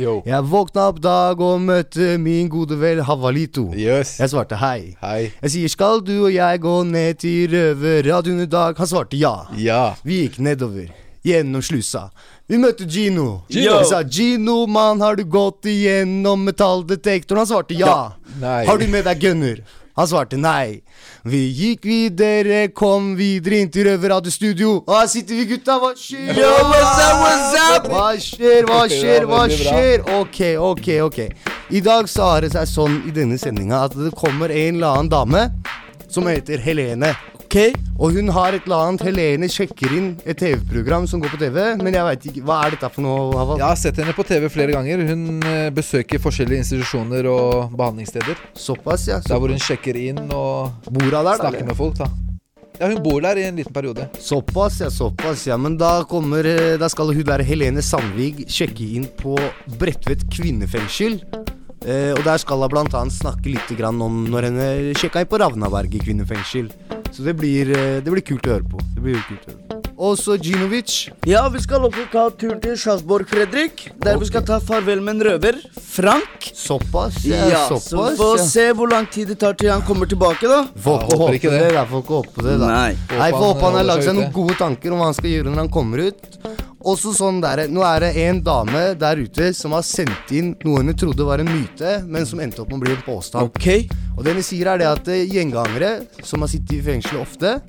Yo. Jeg våkna opp dag og møtte min gode vel Havalito. Yes. Jeg svarte hei. Hei. Jeg sier 'skal du og jeg gå ned til Røverradioen i dag'? Han svarte ja. Ja. Vi gikk nedover, gjennom slusa. Vi møtte Gino. Gino. Vi sa 'Gino, mann, har du gått igjennom metalldetektoren?' Han svarte ja. Nei. Har du med deg gunner? Han svarte nei. Vi gikk videre, kom videre inn til Røverradiostudio. Og her sitter vi, gutta. Hva skjer? Yo, what's up, what's up? Hva skjer, hva skjer, hva skjer? Ok, ok, ok. I dag så har det seg sånn i denne sendinga at det kommer en eller annen dame som heter Helene. Ok, Og hun har et eller annet Helene sjekker inn et TV-program som går på TV, men jeg veit ikke Hva er dette for noe? Havald? Jeg har sett henne på TV flere ganger. Hun eh, besøker forskjellige institusjoner og behandlingssteder. Såpass, ja. Der hvor hun sjekker inn og Bor der, snakker eller? med folk. da Ja, Hun bor der i en liten periode. Såpass, ja. Såpass, ja. Men da kommer eh, Da skal hun der Helene Sandvig sjekke inn på Bredtvet kvinnefengsel. Eh, og der skal hun annet snakke litt om når henne sjekka inn på Ravnaberget kvinnefengsel. Så det blir, eh, det blir kult å høre på. Det blir kult å høre på. Og så Ginovic. Ja, vi skal også ta turen til Sjarsborg, Fredrik. Der vi skal ta farvel med en røver. Frank. Såpass, ja. Ja, så vi får ja. se hvor lang tid det tar til han kommer tilbake, da. Får ikke håpe det. det. får ikke håpe det, da. Nei. Nei, får håpe han har holder lagd seg noen gode tanker om hva han skal gjøre når han kommer ut. Også sånn der, Nå er det en dame der ute som har sendt inn noe hun trodde var en myte, men som endte opp med å bli en påstand. Ok. Og det hun sier, er det at eh, gjengangere som har sittet i fengsel ofte,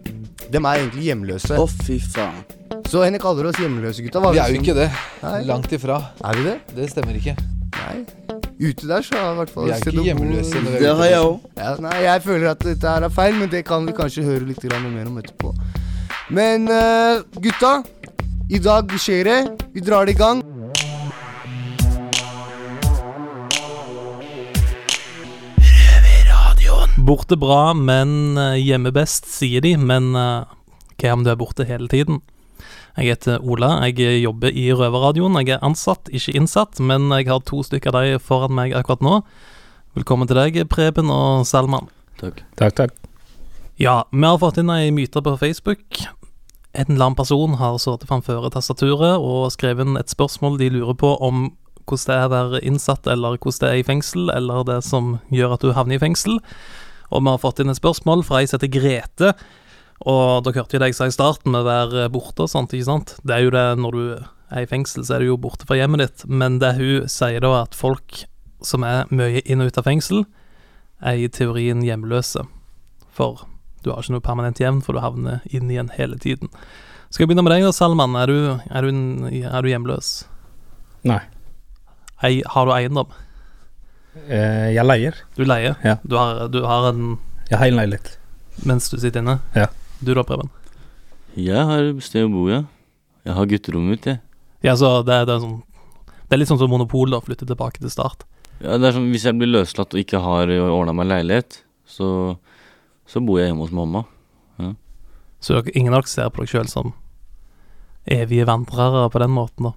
dem er egentlig hjemløse. Å, fy faen. Så henne kaller oss hjemløse, gutta. Vi er jo ikke det. Nei. Langt ifra. Er vi det? Det stemmer ikke. Nei. Ute der så har i hvert fall Vi er ikke noe hjemløse. når vi er Det ute. har jeg òg. Ja, nei, jeg føler at dette her er feil, men det kan vi kanskje høre litt grann mer om etterpå. Men eh, gutta, i dag skjer det. Vi drar det i gang. Borte bra, men eh, hjemme best, sier de. Men eh, hva om du er borte hele tiden? Jeg heter Ola, jeg jobber i Røverradioen. Jeg er ansatt, ikke innsatt, men jeg har to stykker av de foran meg akkurat nå. Velkommen til deg, Preben og Salman. Takk. Takk, takk. Ja, vi har fått inn ei myte på Facebook. En eller annen person har sittet framfor tastaturet og skrevet inn et spørsmål de lurer på om hvordan det er å være innsatt, eller hvordan det er i fengsel, eller det som gjør at du havner i fengsel. Og vi har fått inn et spørsmål fra ei som heter Grete. Og dere hørte jo det jeg sa i starten med å være borte og sånt, ikke sant. Det er jo det når du er i fengsel, så er du jo borte fra hjemmet ditt. Men det hun sier da, at folk som er mye inn og ut av fengsel, er i teorien hjemløse. For du har ikke noe permanent hjem, for du havner inn igjen hele tiden. Skal jeg begynne med deg da, Salman. Er du, er du, er du hjemløs? Nei. Hei, har du eiendom? Eh, jeg leier. Du leier? Ja. Du har, du har en Jeg har en leilighet. mens du sitter inne? Ja. Du da, Preben? Jeg har sted å bo, ja. Jeg har gutterommet mitt, jeg. Ja, så det, det er sånn Det er litt sånn som Monopol, da. Flytte tilbake til start. Ja, det er sånn, Hvis jeg blir løslatt og ikke har ordna meg leilighet, så, så bor jeg hjemme hos mamma. Så ingen av dere ser på dere sjøl som evige vandrere på den måten, da.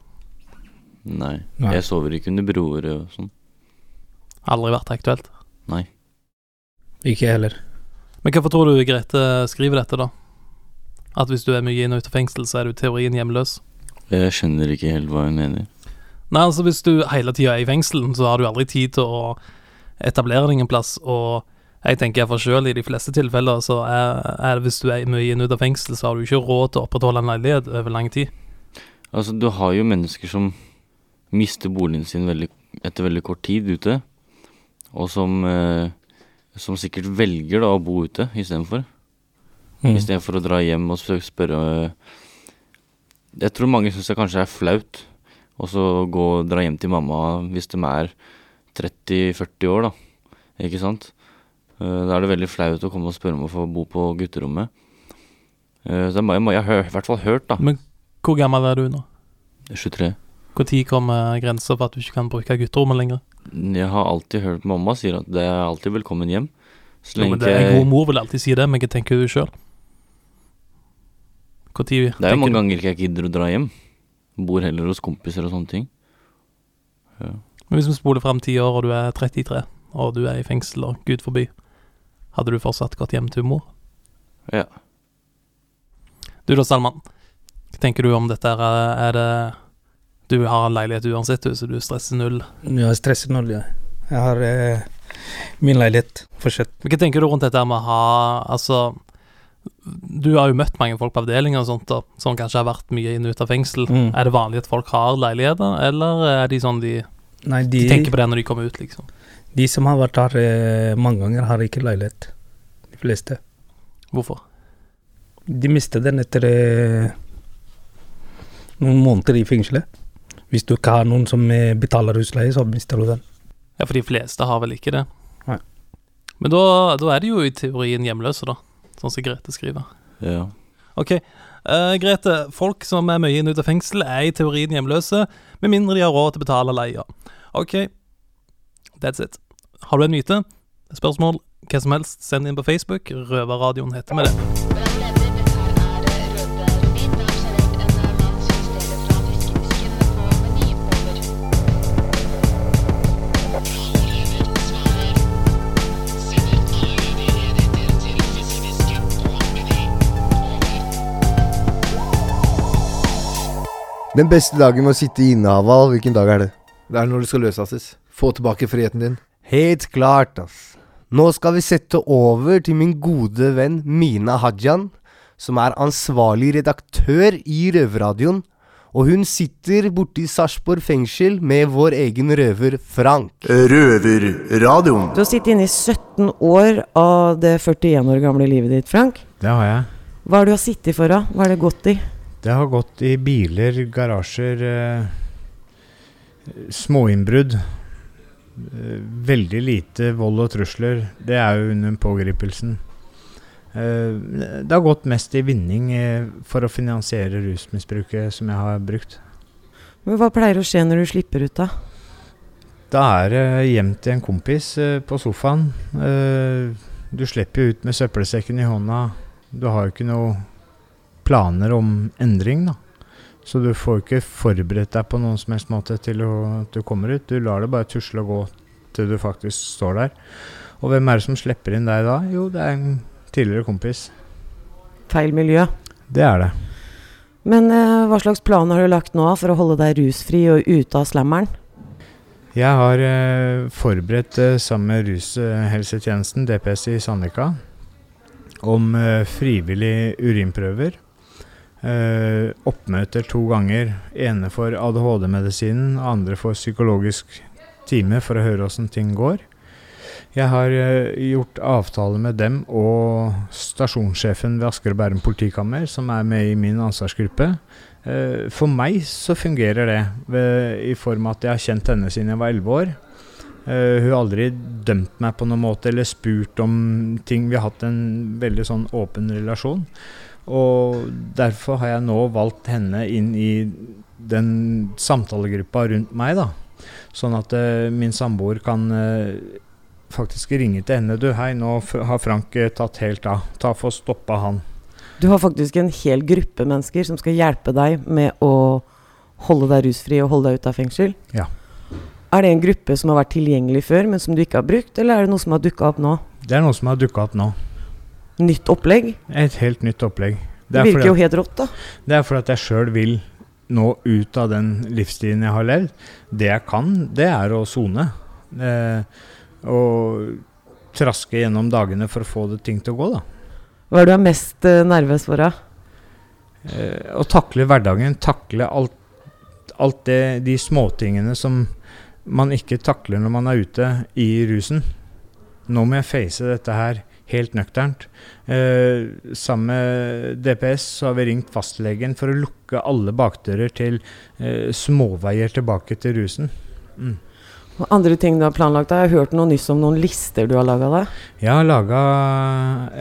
Nei. Nei. Jeg sover ikke under broer og sånn. Aldri vært aktuelt. Nei. Ikke jeg heller. Men hvorfor tror du Grete skriver dette, da? At hvis du er mye inn og ut av fengsel, så er du i teorien hjemløs? Jeg skjønner ikke helt hva hun mener. Nei, altså hvis du hele tida er i fengsel, så har du aldri tid til å etablere deg en plass, og jeg tenker for sjøl i de fleste tilfeller, så er, er det hvis du er mye inn og ut av fengsel, så har du ikke råd til å opprettholde en leilighet over lang tid. Altså, du har jo mennesker som mister boligen sin veldig, etter veldig kort tid ute, og som, eh, som sikkert velger da å bo ute istedenfor. Mm. Istedenfor å dra hjem og spørre Jeg tror mange syns det kanskje er flaut og så gå og dra hjem til mamma hvis de er 30-40 år, da. Ikke sant? Eh, Da er det veldig flaut å komme og spørre om å få bo på gutterommet. Eh, Så jeg, må, jeg har i hvert fall hørt, da. Men hvor gammel er du nå? 23. Når kommer grensa for at du ikke kan bruke gutterommet lenger? Jeg har alltid hørt mamma sier at det er alltid velkommen hjem. Så lenge men det, ikke en god mor vil alltid si det, men hva tenker du sjøl? Det er jo mange du- ganger ikke jeg gidder å dra hjem. Bor heller hos kompiser og sånne ting. Men hvis vi spoler fram ti år, og du er 33, og du er i fengsel og gud forby, hadde du fortsatt gått hjem til mor? Ja. Du da, Salman. Hva tenker du om dette? Er det Du har en leilighet uansett, du, så du stresser null. Jeg stresser null, ja. Jeg har eh, min leilighet fortsatt. Hva tenker du rundt dette med å ha Altså, du har jo møtt mange folk på avdelinger og sånt, da, som kanskje har vært mye inn og ut av fengsel. Mm. Er det vanlig at folk har leiligheter, eller er de sånn de, Nei, de de, tenker på det når de kommer ut, liksom? de som har vært her eh, mange ganger, har ikke leilighet. De fleste. Hvorfor? De mister den etter eh, noen måneder i fengselet. Hvis du ikke har noen som eh, betaler husleie, så mister du den. Ja, for de fleste har vel ikke det. Nei. Men da, da er de jo i teorien hjemløse, da. Sånn som Grete skriver. ja. Ok, uh, Grete. Folk som er mye inn ut av fengsel, er i teorien hjemløse, med mindre de har råd til å betale leia. Ok, that's it. Har du en myte? Spørsmål? Hva som helst, send inn på Facebook. Røverradioen heter vi det. Den beste dagen med å sitte i innehaval, hvilken dag er det? Det er når du skal løslates. Få tilbake friheten din. Helt klart, ass. Nå skal vi sette over til min gode venn Mina Hajan, som er ansvarlig redaktør i Røverradioen. Og hun sitter borte i Sarpsborg fengsel med vår egen røver Frank. Røverradioen. Du har sittet inne i 17 år av det 41 år gamle livet ditt, Frank. Det har jeg. Hva har du har sittet for, da? Hva har det gått i? Det har gått i biler, garasjer, eh, småinnbrudd. Eh, veldig lite vold og trusler. Det er jo under pågripelsen. Eh, det har gått mest i vinning eh, for å finansiere rusmisbruket som jeg har brukt. Men Hva pleier å skje når du slipper ut, da? Da er det hjem til en kompis eh, på sofaen. Eh, du slipper jo ut med søppelsekken i hånda. Du har jo ikke noe planer om endring, da. Så du får ikke forberedt deg på noen som helst måte til å, at du kommer ut. Du lar det bare tusle og gå til du faktisk står der. Og hvem er det som slipper inn deg da? Jo, det er en tidligere kompis. Feil miljø. Det er det. Men eh, hva slags plan har du lagt nå for å holde deg rusfri og ute av slammeren? Jeg har eh, forberedt eh, sammen med rushelsetjenesten, DPS i Sandvika, om eh, frivillig urinprøver. Eh, oppmøter to ganger. Ene for ADHD-medisinen, andre for psykologisk time for å høre åssen ting går. Jeg har eh, gjort avtale med dem og stasjonssjefen ved Asker og Bærum politikammer, som er med i min ansvarsgruppe. Eh, for meg så fungerer det i form av at jeg har kjent henne siden jeg var 11 år. Eh, hun har aldri dømt meg på noen måte eller spurt om ting. Vi har hatt en veldig sånn åpen relasjon. Og derfor har jeg nå valgt henne inn i den samtalegruppa rundt meg, da. Sånn at uh, min samboer kan uh, faktisk ringe til henne. Du, hei, nå har Frank tatt helt av. Ta for å stoppe han. Du har faktisk en hel gruppe mennesker som skal hjelpe deg med å holde deg rusfri og holde deg ute av fengsel. Ja. Er det en gruppe som har vært tilgjengelig før, men som du ikke har brukt, eller er det noe som har dukka opp nå? Det er noe som har dukka opp nå. Nytt opplegg? Et helt nytt opplegg. Det, det virker jo helt rått, da. Det er fordi at jeg sjøl vil nå ut av den livsstilen jeg har levd. Det jeg kan, det er å sone. Eh, og traske gjennom dagene for å få det ting til å gå, da. Hva er du er mest eh, nervøs for, da? Eh, å takle hverdagen, takle alt, alt det, de småtingene som man ikke takler når man er ute i rusen. Nå må jeg face dette her helt nøkternt. Eh, sammen med DPS så har vi ringt fastlegen for å lukke alle bakdører til eh, småveier tilbake til rusen. Mm. Andre ting du har planlagt? Jeg har hørt noe nyss om noen lister du har laga. Jeg har laga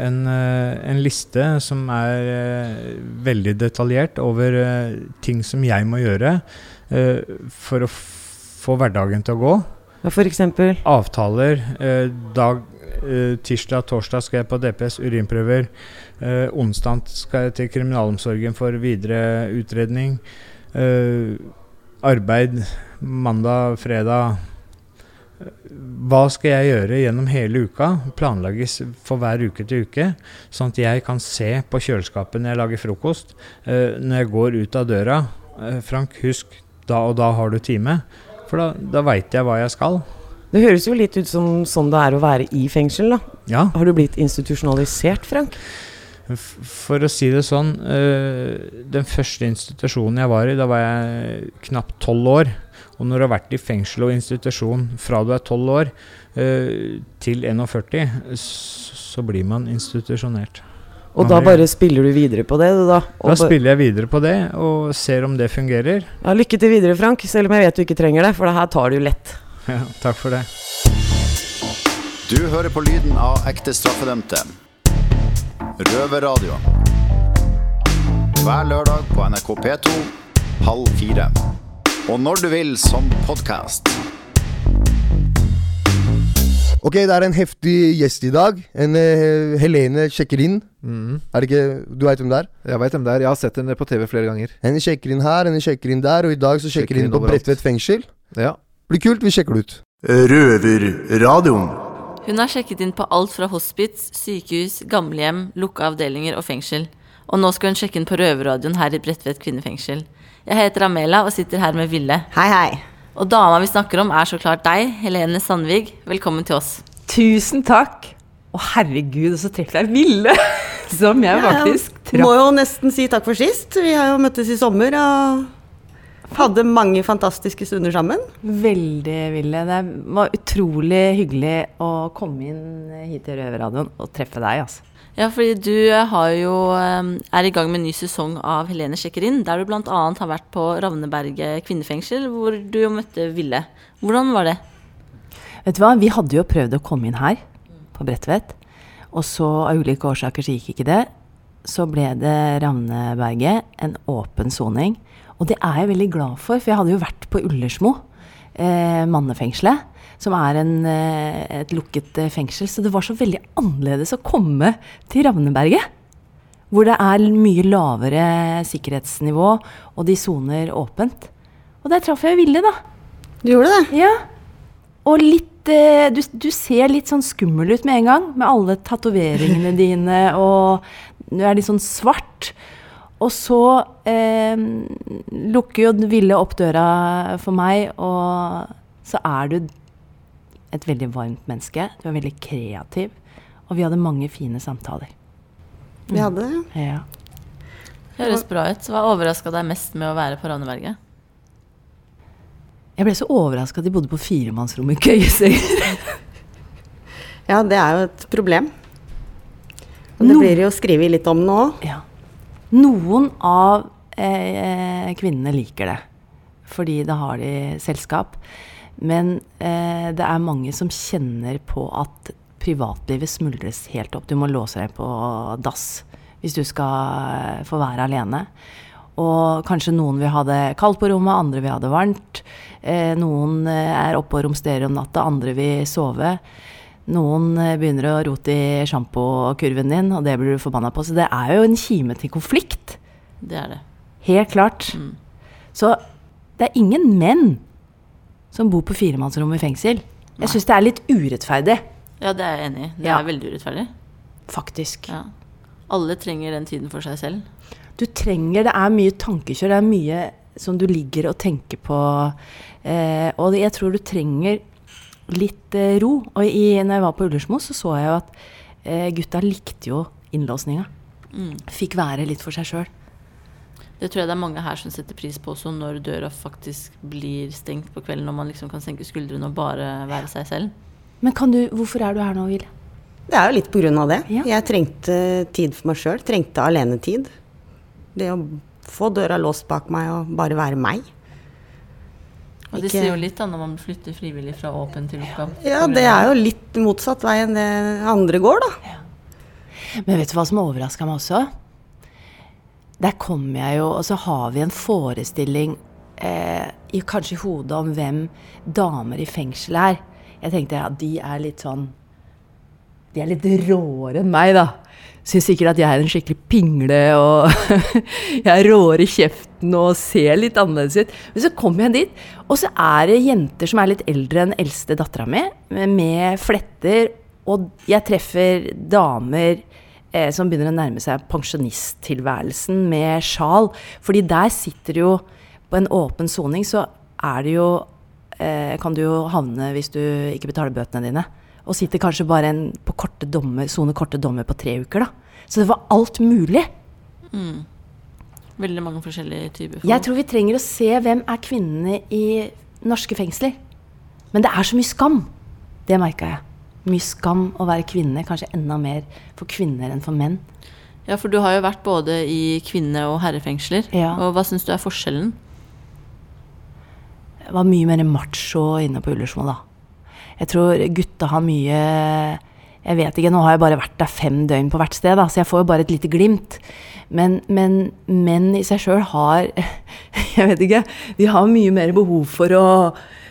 en, eh, en liste som er eh, veldig detaljert over eh, ting som jeg må gjøre for å få hverdagen til å gå. For eksempel? Avtaler, eh, dag, eh, tirsdag torsdag skal jeg på DPS urinprøver. Eh, onsdag skal jeg til kriminalomsorgen for videre utredning. Eh, arbeid mandag, fredag. Hva skal jeg gjøre gjennom hele uka? Planlegges for hver uke til uke. Sånn at jeg kan se på kjøleskapet når jeg lager frokost. Eh, når jeg går ut av døra. Eh, Frank, husk, da og da har du time. For da, da veit jeg hva jeg skal. Det høres jo litt ut som sånn det er å være i fengsel, da. Ja. Har du blitt institusjonalisert, Frank? For å si det sånn, eh, den første institusjonen jeg var i, da var jeg knapt tolv år. Og når du har vært i fengsel og institusjon fra du er tolv år eh, til 41, så blir man institusjonert. Og da bare spiller du videre på det, da? Og Da spiller jeg videre på det og ser om det fungerer. Ja, lykke til videre, Frank, selv om jeg vet du ikke trenger det, for det her tar du lett. Ja, takk for det. Du hører på lyden av ekte straffedømte. Røverradio. Hver lørdag på NRK P2 halv fire. Og når du vil som podkast. Ok, det er en heftig gjest i dag. En uh, Helene sjekker inn. Mm. Er det ikke Du veit hvem det er? Jeg veit hvem det er. Jeg har sett henne på TV flere ganger. Henne sjekker inn her, henne sjekker inn der, og i dag så sjekker hun inn inn på. Bredtvet fengsel. Ja. Blir kult, vi sjekker det ut. Røverradioen. Hun har sjekket inn på alt fra hospits, sykehus, gamlehjem, lukka avdelinger og fengsel. Og nå skal hun sjekke inn på Røverradioen her i Bredtvet kvinnefengsel. Jeg heter Amela og sitter her med Ville. Hei, hei. Og dama vi snakker om er så klart deg, Helene Sandvig. Velkommen til oss. Tusen takk. Å herregud, så treff jeg Ville! Som jeg faktisk traff. Må jo nesten si takk for sist. Vi har jo møttes i sommer og hadde mange fantastiske stunder sammen. Veldig ville. Det var utrolig hyggelig å komme inn hit til Røverradioen og treffe deg, altså. Ja, fordi du har jo, eh, er i gang med en ny sesong av Helene sjekker inn, der du bl.a. har vært på Ravneberget kvinnefengsel, hvor du jo møtte Ville. Hvordan var det? Vet du hva, vi hadde jo prøvd å komme inn her, på Bredtvet. Og så av ulike årsaker så gikk ikke det. Så ble det Ravneberget, en åpen soning. Og det er jeg veldig glad for, for jeg hadde jo vært på Ullersmo, eh, mannefengselet. Som er en, eh, et lukket eh, fengsel. Så det var så veldig annerledes å komme til Ravneberget. Hvor det er mye lavere sikkerhetsnivå, og de soner åpent. Og der traff jeg Ville, da. Du gjorde det? Ja. Og litt eh, du, du ser litt sånn skummel ut med en gang, med alle tatoveringene dine, og du er litt sånn svart. Og så eh, lukker jo Ville opp døra for meg, og så er du et veldig varmt menneske. Du er veldig kreativ. Og vi hadde mange fine samtaler. Vi hadde det. Ja. Høres bra ut. Hva overraska deg mest med å være på Ravneberget? Jeg ble så overraska at de bodde på firemannsrom i køyesenger. Ja, det er jo et problem. Og det No- blir jo skrevet litt om nå òg. Ja. Noen av eh, kvinnene liker det, fordi da har de selskap. Men eh, det er mange som kjenner på at privatlivet smuldres helt opp. Du må låse deg på dass hvis du skal eh, få være alene. Og kanskje noen vil ha det kaldt på rommet, andre vil ha det varmt. Eh, noen eh, er oppe og romsterer om natta, andre vil sove. Noen eh, begynner å rote i sjampokurven din, og det blir du forbanna på. Så det er jo en kime til konflikt. Det er det. Helt klart. Så det er ingen menn som bor på firemannsrom i fengsel. Jeg syns det er litt urettferdig. Ja, det er jeg enig i. Det Ja. er veldig urettferdig. Faktisk. Ja. Alle trenger den tiden for seg selv. Du trenger Det er mye tankekjør. Det er mye som du ligger og tenker på. Eh, og jeg tror du trenger litt eh, ro. Og i, når jeg var på Ullersmo, så så jeg jo at eh, gutta likte jo innlåsninga. Mm. Fikk være litt for seg sjøl. Det tror jeg det er mange her som setter pris på også, når døra faktisk blir stengt på kvelden, og man liksom kan senke skuldrene og bare være seg selv. Men kan du, hvorfor er du her nå, Ville? Det er jo litt av det. Jeg trengte tid for meg sjøl. Trengte alenetid. Det å få døra låst bak meg og bare være meg. Og det sier jo litt da når man flytter frivillig fra åpen til lukka. Ja, det er jo litt motsatt vei enn det andre går, da. Men vet du hva som overraska meg også? Der kommer jeg jo, og så har vi en forestilling eh, i, kanskje i hodet om hvem damer i fengsel er. Jeg tenkte at de er litt sånn de er litt råere enn meg, da. Syns sikkert at jeg er en skikkelig pingle, og jeg er råere i kjeften og ser litt annerledes ut. Men så kommer jeg dit, og så er det jenter som er litt eldre enn eldste dattera mi, med fletter, og jeg treffer damer eh, som begynner å nærme seg pensjonisttilværelsen med sjal. Fordi der sitter jo På en åpen soning så er det jo eh, Kan du jo havne hvis du ikke betaler bøtene dine. Og sitter kanskje bare en, på korte dommer, sone korte dommer på tre uker, da. Så det var alt mulig. Mm. Veldig mange forskjellige typer folk. Jeg tror vi trenger å se hvem er kvinnene i norske fengsler. Men det er så mye skam. Det merka jeg. Mye skam å være kvinne. Kanskje enda mer for kvinner enn for menn. Ja, for du har jo vært både i kvinne- og herrefengsler. Ja. Og hva syns du er forskjellen? Jeg var mye mer macho inne på Ullersmo, da. Jeg tror gutta har mye Jeg vet ikke, nå har jeg bare vært der fem døgn på hvert sted, da, så jeg får jo bare et lite glimt. Men, men menn i seg sjøl har Jeg vet ikke. De har mye mer behov for å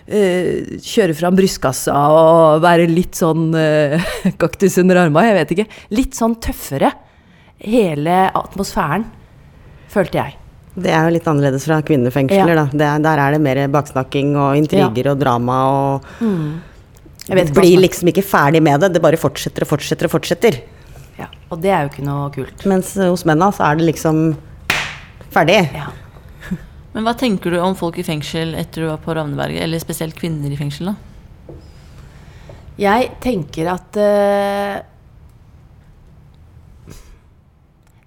eh, kjøre fram brystkassa og være litt sånn uh, kaktus under arma, jeg vet ikke. Litt sånn tøffere. Hele atmosfæren, følte jeg. Det er jo litt annerledes fra kvinnefengsler, Ja. da. Det, er- der er det mer baksnakking og intriger og drama og Mm. Jeg blir liksom ikke ferdig med det. Det bare fortsetter og fortsetter og fortsetter. Ja, og det er jo ikke noe kult. Mens hos mennene så er det liksom ferdig. Men hva tenker du om folk i fengsel etter du var på Ravneberget, eller spesielt kvinner i fengsel? da? Jeg tenker at uh,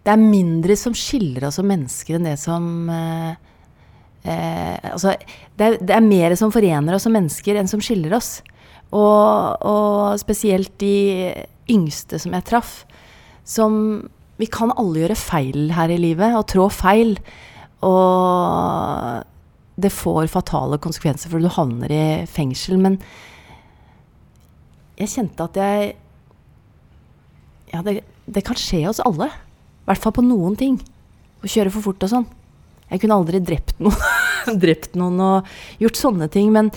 Det er mindre som skiller oss som mennesker enn det som uh, uh, Altså, det er, det er mer som forener oss som mennesker enn som skiller oss. Og, og spesielt de yngste som jeg traff. Som Vi kan alle gjøre feil her i livet, og trå feil. Og det får fatale konsekvenser, for du havner i fengsel. Men jeg kjente at jeg Ja, det, det kan skje oss alle. I hvert fall på noen ting. Å kjøre for fort og sånn. Jeg kunne aldri drept noen, drept noen og gjort sånne ting, men,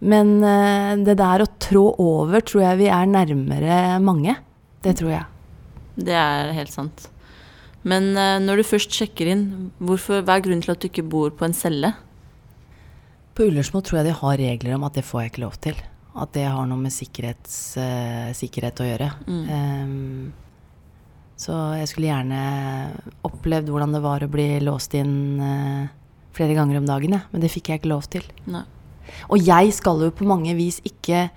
men eh, det der å trå over tror jeg vi er nærmere mange. Det tror jeg. Det er helt sant. Men eh, når du først sjekker inn, hvorfor, hva er grunnen til at du ikke bor på en celle? På Ullersmo tror jeg de har regler om at det får jeg ikke lov til. At det har noe med eh, sikkerhet å gjøre. Mm. Um, så jeg skulle gjerne opplevd hvordan det var å bli låst inn uh, flere ganger om dagen, ja. Men det fikk jeg ikke lov til. Nei. Og jeg skal jo på mange vis ikke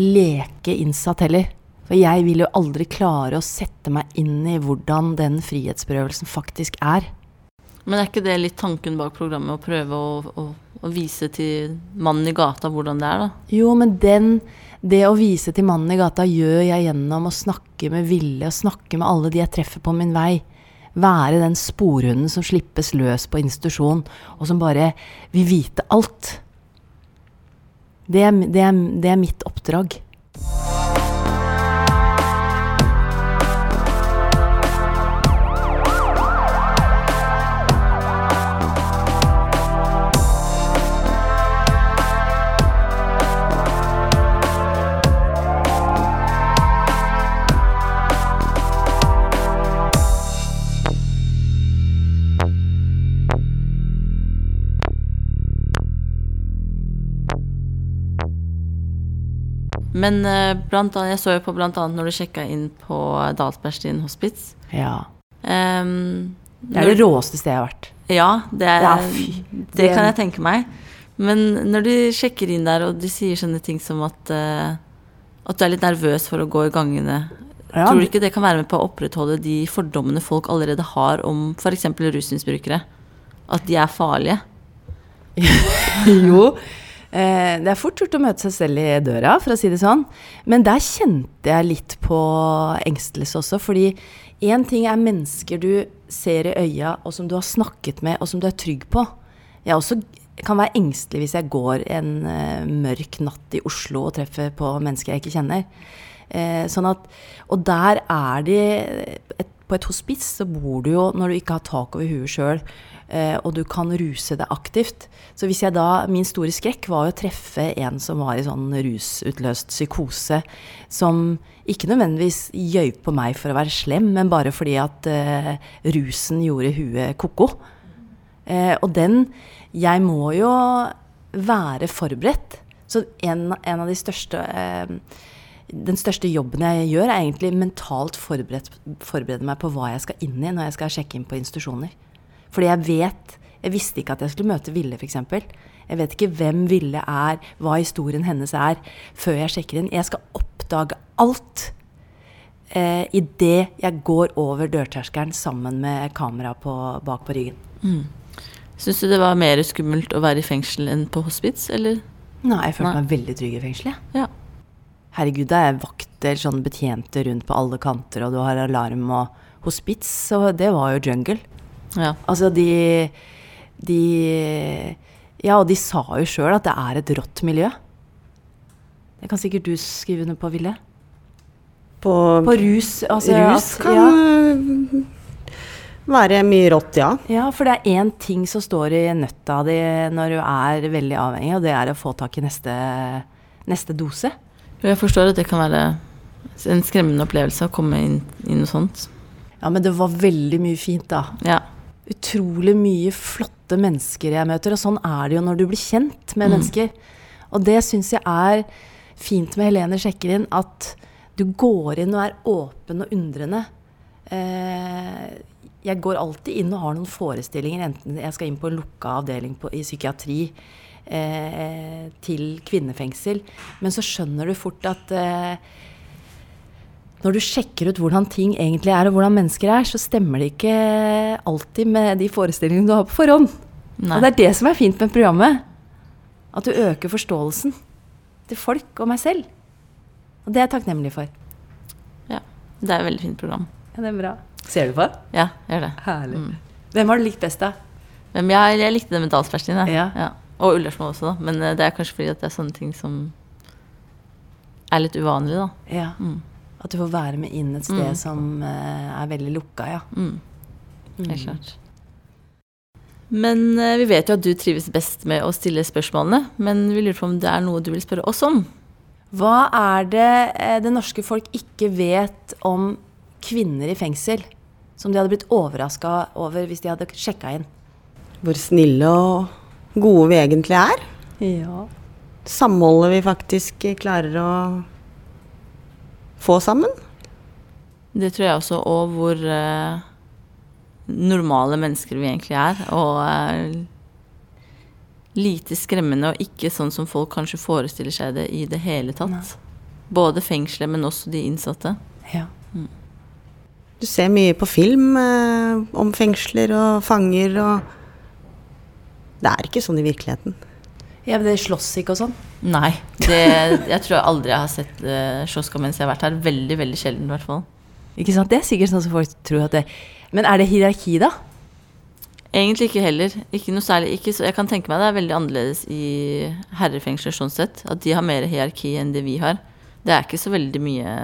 leke innsatt heller. For jeg vil jo aldri klare å sette meg inn i hvordan den frihetsberøvelsen faktisk er. Men er ikke det litt tanken bak programmet, å prøve å, å, å vise til mannen i gata hvordan det er, da? Jo, men den, det å vise til mannen i gata gjør jeg gjennom å snakke med Ville og snakke med alle de jeg treffer på min vei. Være den sporhunden som slippes løs på institusjon, og som bare vil vite alt. Det er, det er, det er mitt oppdrag. Men eh, blant annet, jeg så jo på annet når du sjekka inn på Dalsbergstien hospits. Ja. Ehm, Det er det råeste stedet jeg har vært. Ja, det, er, Ja, fy. det Det- kan jeg tenke meg. Men når du sjekker inn der, og de sier sånne ting som at, uh, at du er litt nervøs for å gå i gangene, Ja, tror du ikke det kan være med på å opprettholde de fordommene folk allerede har om f.eks. rusmisbrukere? At de er farlige? jo. Eh, det er fort gjort å møte seg selv i døra, for å si det sånn. Men der kjente jeg litt på engstelse også. Fordi én ting er mennesker du ser i øya, og som du har snakket med, og som du er trygg på. Jeg også kan være engstelig hvis jeg går en eh, mørk natt i Oslo og treffer på mennesker jeg ikke kjenner. Eh, sånn at, og der er de et, På et hospits så bor du jo når du ikke har tak over huet sjøl, eh, og du kan ruse deg aktivt. Så hvis jeg da Min store skrekk var jo å treffe en som var i sånn rusutløst psykose, som ikke nødvendigvis gjøy på meg for å være slem, men bare fordi at uh, rusen gjorde huet ko-ko. Uh, og den Jeg må jo være forberedt. Så en, en av de største eh, Den største jobben jeg gjør, er egentlig mentalt forberedt, forberede meg på hva jeg skal inn i når jeg skal sjekke inn på institusjoner. Fordi jeg vet Jeg visste ikke at jeg skulle møte Ville, f.eks. Jeg vet ikke hvem Ville er, hva historien hennes er, før jeg sjekker inn. Jeg skal oppdage alt eh, idet jeg går over dørterskelen sammen med kamera på, bak på ryggen. Mm. Syns du det var mer skummelt å være i fengsel enn på hospits, eller? Nei, jeg følte Nei. meg veldig trygg i fengselet. Ja. Herregud, det er vakter, sånn betjente rundt på alle kanter, og du har alarm og hospits, så det var jo jungle. Ja. Altså, de De Ja, og de sa jo sjøl at det er et rått miljø. Det kan sikkert du skrive under på, Ville. På, På rus, altså, rus kan ja. Være mye rått, ja. Ja, for det er én ting som står i nøtta di når du er veldig avhengig, og det er å få tak i neste, neste dose. Jeg forstår at det kan være en skremmende opplevelse å komme inn i noe sånt. Ja, men det var veldig mye fint, da. Ja. Utrolig mye flotte mennesker jeg møter, og sånn er det jo når du blir kjent med Mm. mennesker. Og det syns jeg er fint med Helene sjekker inn, at du går inn og er åpen og undrende. Eh, jeg går alltid inn og har noen forestillinger, enten jeg skal inn på en lukka avdeling på, i psykiatri eh, til kvinnefengsel, men så skjønner du fort at eh, når du sjekker ut hvordan ting egentlig er, og hvordan mennesker er, så stemmer det ikke alltid med de forestillingene du har på forhånd. Nei. Og det er det som er fint med programmet. At du øker forståelsen til folk og meg selv. Og det er jeg takknemlig for. Ja. Det er et veldig fint program. Ja, det er bra. Ser du på? Ja, jeg gjør det. Herlig. Mm. Hvem har du likt best, da? Hvem, jeg, jeg likte det med Dalsbergstien, jeg. Ja. Og Ullersmo også, da. Men eh, det er kanskje fordi at det er sånne ting som er litt uvanlig, da. Ja. Mm. At du får være med inn et sted Mm. som eh, er veldig lukka, ja. Mm. Helt Mm. klart. Men eh, vi vet jo at du trives best med å stille spørsmålene. Men vi lurer på om det er noe du vil spørre oss om? Hva er det det norske folk ikke vet om kvinner i fengsel? Som de hadde blitt overraska over hvis de hadde sjekka inn? Hvor snille og gode vi egentlig er. Ja. Samholdet vi faktisk klarer å få sammen. Det tror jeg også, og hvor eh, normale mennesker vi egentlig er. Og eh, lite skremmende, og ikke sånn som folk kanskje forestiller seg det i det hele tatt. Både fengselet, men også de innsatte. Ja. Du ser mye på film eh, om fengsler og fanger og Det er ikke sånn i virkeligheten. Ja, men det slåss ikke og sånn? Nei. Det, jeg tror jeg aldri har sett eh, slåsskamp mens jeg har vært her. Veldig, veldig sjelden i hvert fall. Ikke sant? Det er sikkert sånn som folk tror at det Men er det hierarki, da? Egentlig ikke heller. Ikke noe særlig. Ikke så, jeg kan tenke meg det er veldig annerledes i herrefengsler sånn sett. At de har mer hierarki enn det vi har. Det er ikke så veldig mye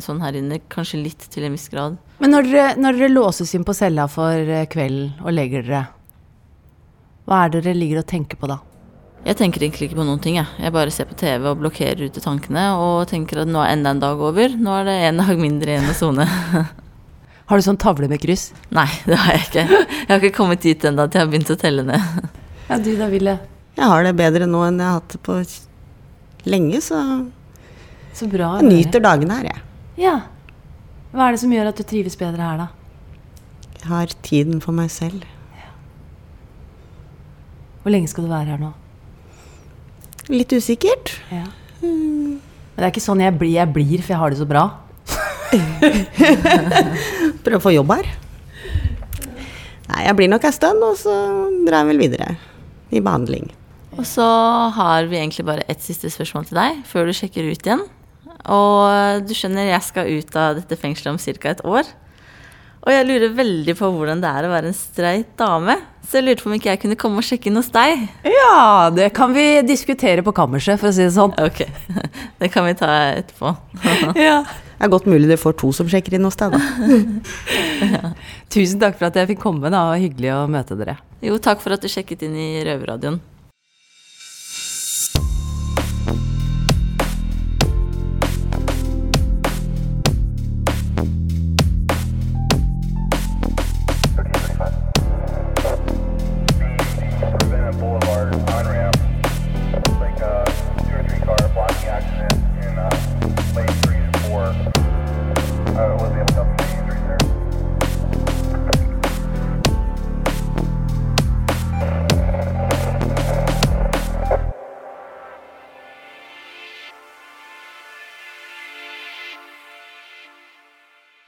sånn her inne. Kanskje litt til en viss grad. Men når dere, når dere låses inn på cella for eh, kvelden og legger dere, hva er det dere ligger og tenker på da? Jeg tenker egentlig ikke på noen ting. Jeg, jeg bare ser på TV og blokkerer ute tankene og tenker at nå er enda en dag over. Nå er det en dag mindre igjen å sone. Har du sånn tavle med kryss? Nei, det har jeg ikke. Jeg har ikke kommet dit ennå at jeg har begynt å telle ned. Ja, du da, Ville? Jeg har det bedre nå enn jeg har hatt det på lenge, så Så bra. jeg nyter dagene her, jeg. Ja. Hva er det som gjør at du trives bedre her, da? Jeg har tiden for meg selv. Hvor lenge skal du være her nå? Litt usikkert. Ja. Men det er ikke sånn jeg blir, jeg blir, for jeg har det så bra. Prøve å få jobb her. Nei, jeg blir nok en stund, og så drar jeg vel videre i behandling. Og så har vi egentlig bare ett siste spørsmål til deg før du sjekker ut igjen. Og du skjønner, jeg skal ut av dette fengselet om ca. et år. Og jeg lurer veldig på hvordan det er å være en streit dame. Så jeg lurte på om ikke jeg kunne komme og sjekke inn hos deg. Ja, det kan vi diskutere på kammerset, for å si det sånn. Ok, det kan vi ta etterpå. ja. Det er godt mulig dere får to som sjekker inn hos deg, da. Tusen takk for at jeg fikk komme, da. og Hyggelig å møte dere. Jo, takk for at du sjekket inn i Røverradioen.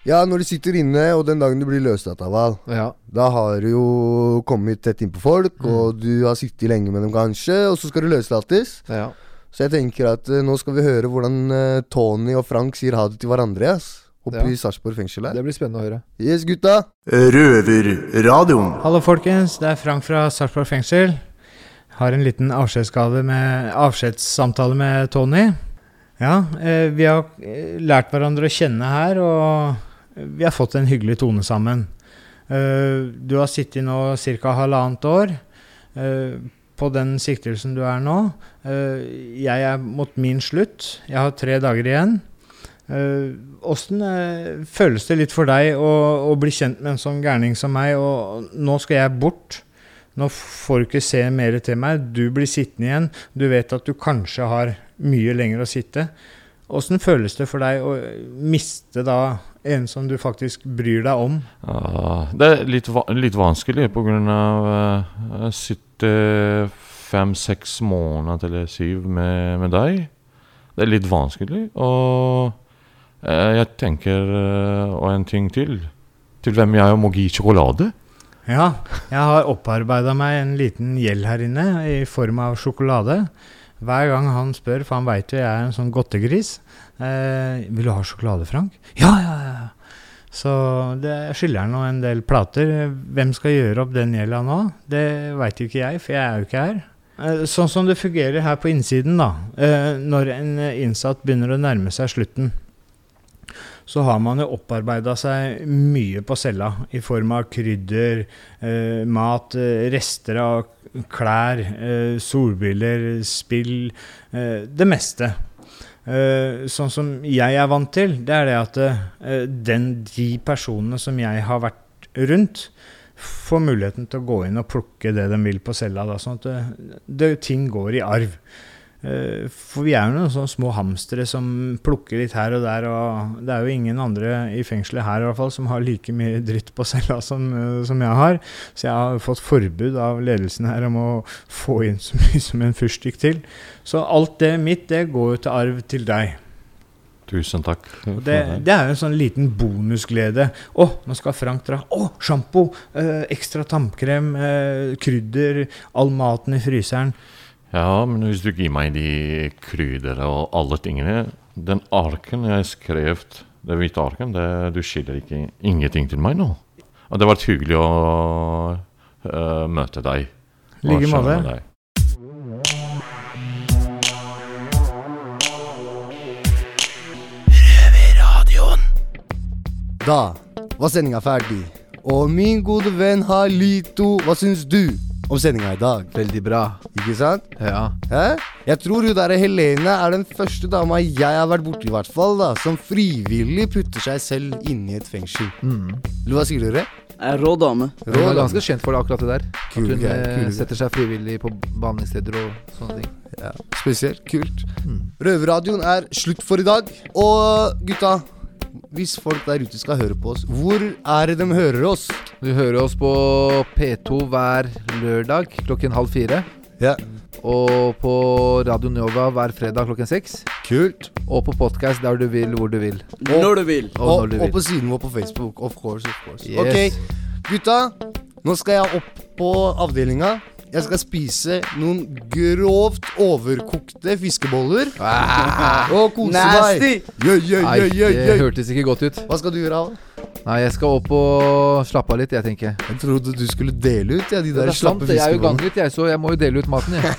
Ja, når du sitter inne, og den dagen du blir løslatt av Val, Ja. da har du jo kommet tett innpå folk, og du har sittet lenge med dem kanskje, og så skal du løslates. Ja. Så jeg tenker at uh, nå skal vi høre hvordan uh, Tony og Frank sier ha det til hverandre, ass. Oppe Ja. i Sarpsborg fengsel her. Det blir spennende å høre. Yes, gutta. Røverradioen. Hallo, folkens. Det er Frank fra Sarpsborg fengsel. Har en liten avskjedssamtale med Tony. Ja, eh, vi har eh, lært hverandre å kjenne her, og vi har fått en hyggelig tone sammen. Eh, du har sittet nå ca. halvannet år eh, på den siktelsen du er nå. Eh, jeg er mot min slutt. Jeg har tre dager igjen. Åssen føles det litt for deg å, å bli kjent med en sånn gærning som meg, og nå skal jeg bort? Nå får du ikke se mer til meg. Du blir sittende igjen. Du vet at du kanskje har mye lenger å sitte. Åssen føles det for deg å miste da en som du faktisk bryr deg om? Ah, det er litt, va litt vanskelig pga. Uh, jeg sitter fem-seks måneder eller syv med, med deg. Det er litt vanskelig. Og uh, jeg tenker uh, Og en ting til. Til hvem jeg må gi sjokolade. Ja, jeg har opparbeida meg en liten gjeld her inne i form av sjokolade. Hver gang han spør, for han veit jo jeg er en sånn godtegris eh, 'Vil du ha sjokolade, Frank?' Ja, ja, ja. Så det skylder han nå en del plater. Hvem skal gjøre opp den gjelda nå? Det veit ikke jeg, for jeg er jo ikke her. Eh, sånn som det fungerer her på innsiden, da. Eh, når en innsatt begynner å nærme seg slutten, så har man jo opparbeida seg mye på cella i form av krydder, eh, mat, rester av klær, eh, solbriller, spill eh, Det meste. Eh, sånn som jeg er vant til, det er det at den, de personene som jeg har vært rundt, får muligheten til å gå inn og plukke det de vil på cella. Da, sånn at det, det, ting går i arv. Eh, For vi er jo noen sånne små hamstere som plukker litt her og der, og det er jo ingen andre i fengselet her i hvert fall som har like mye dritt på cella som, eh, som jeg har. Så jeg har fått forbud av ledelsen her om å få inn så mye som en fyrstikk til. Så alt det mitt, det går jo til arv til deg. Tusen takk. Det, det er jo en sånn liten bonusglede. Å, nå skal Frank dra. Å, sjampo! Eh, ekstra tannkrem, eh, krydder, all maten i fryseren. Ja, men hvis du gir meg de krydderne og alle tingene Den arken jeg skrev, det hvite arken, det, du skylder ikke ingenting til meg nå. Og det har vært hyggelig å uh, møte deg. I like måte. Da var sendinga ferdig. Og min gode venn Halito, hva syns du om sendinga i dag? Veldig bra. Ikke sant? Ja. Hæ? Jeg tror hun der Helene er den første dama jeg har vært borti, i hvert fall, da, som frivillig putter seg selv inn i et fengsel. Mm. Hva sier dere? Er rå dame. Hun er ganske kjent for det, akkurat det der. Kul at hun eh, kul setter seg frivillig på behandlingssteder og sånne ting. Ja, Spesielt. Kult. Røverradioen er slutt for i dag. Og gutta, hvis folk der ute skal høre på oss, hvor er det de hører oss? Du hører oss på P2 hver lørdag klokken halv fire. Ja. Og på Radio Nova hver fredag klokken seks. Kult. Og på podkast der du vil, hvor du vil. Når du vil. Og, Og, når du og på siden vår på Facebook. Of course, of course. Yes. Ok, gutta. Nå skal jeg opp på avdelinga. Jeg skal spise noen grovt overkokte fiskeboller. Ah. og kose Nasty. meg. Yeah, Nei, det hørtes ikke godt ut. Hva skal du gjøre, Al? Nei, jeg skal opp og slappe av litt, jeg, tenker jeg. Trodde du skulle dele ut ja, de der er slappe jeg er jo fiskebollene. ganglet, jeg, så jeg må jo dele ut maten, jeg.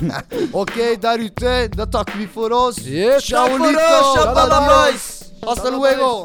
ok, der ute, da takker vi for oss. Yes, takk for oss. Hasta luego.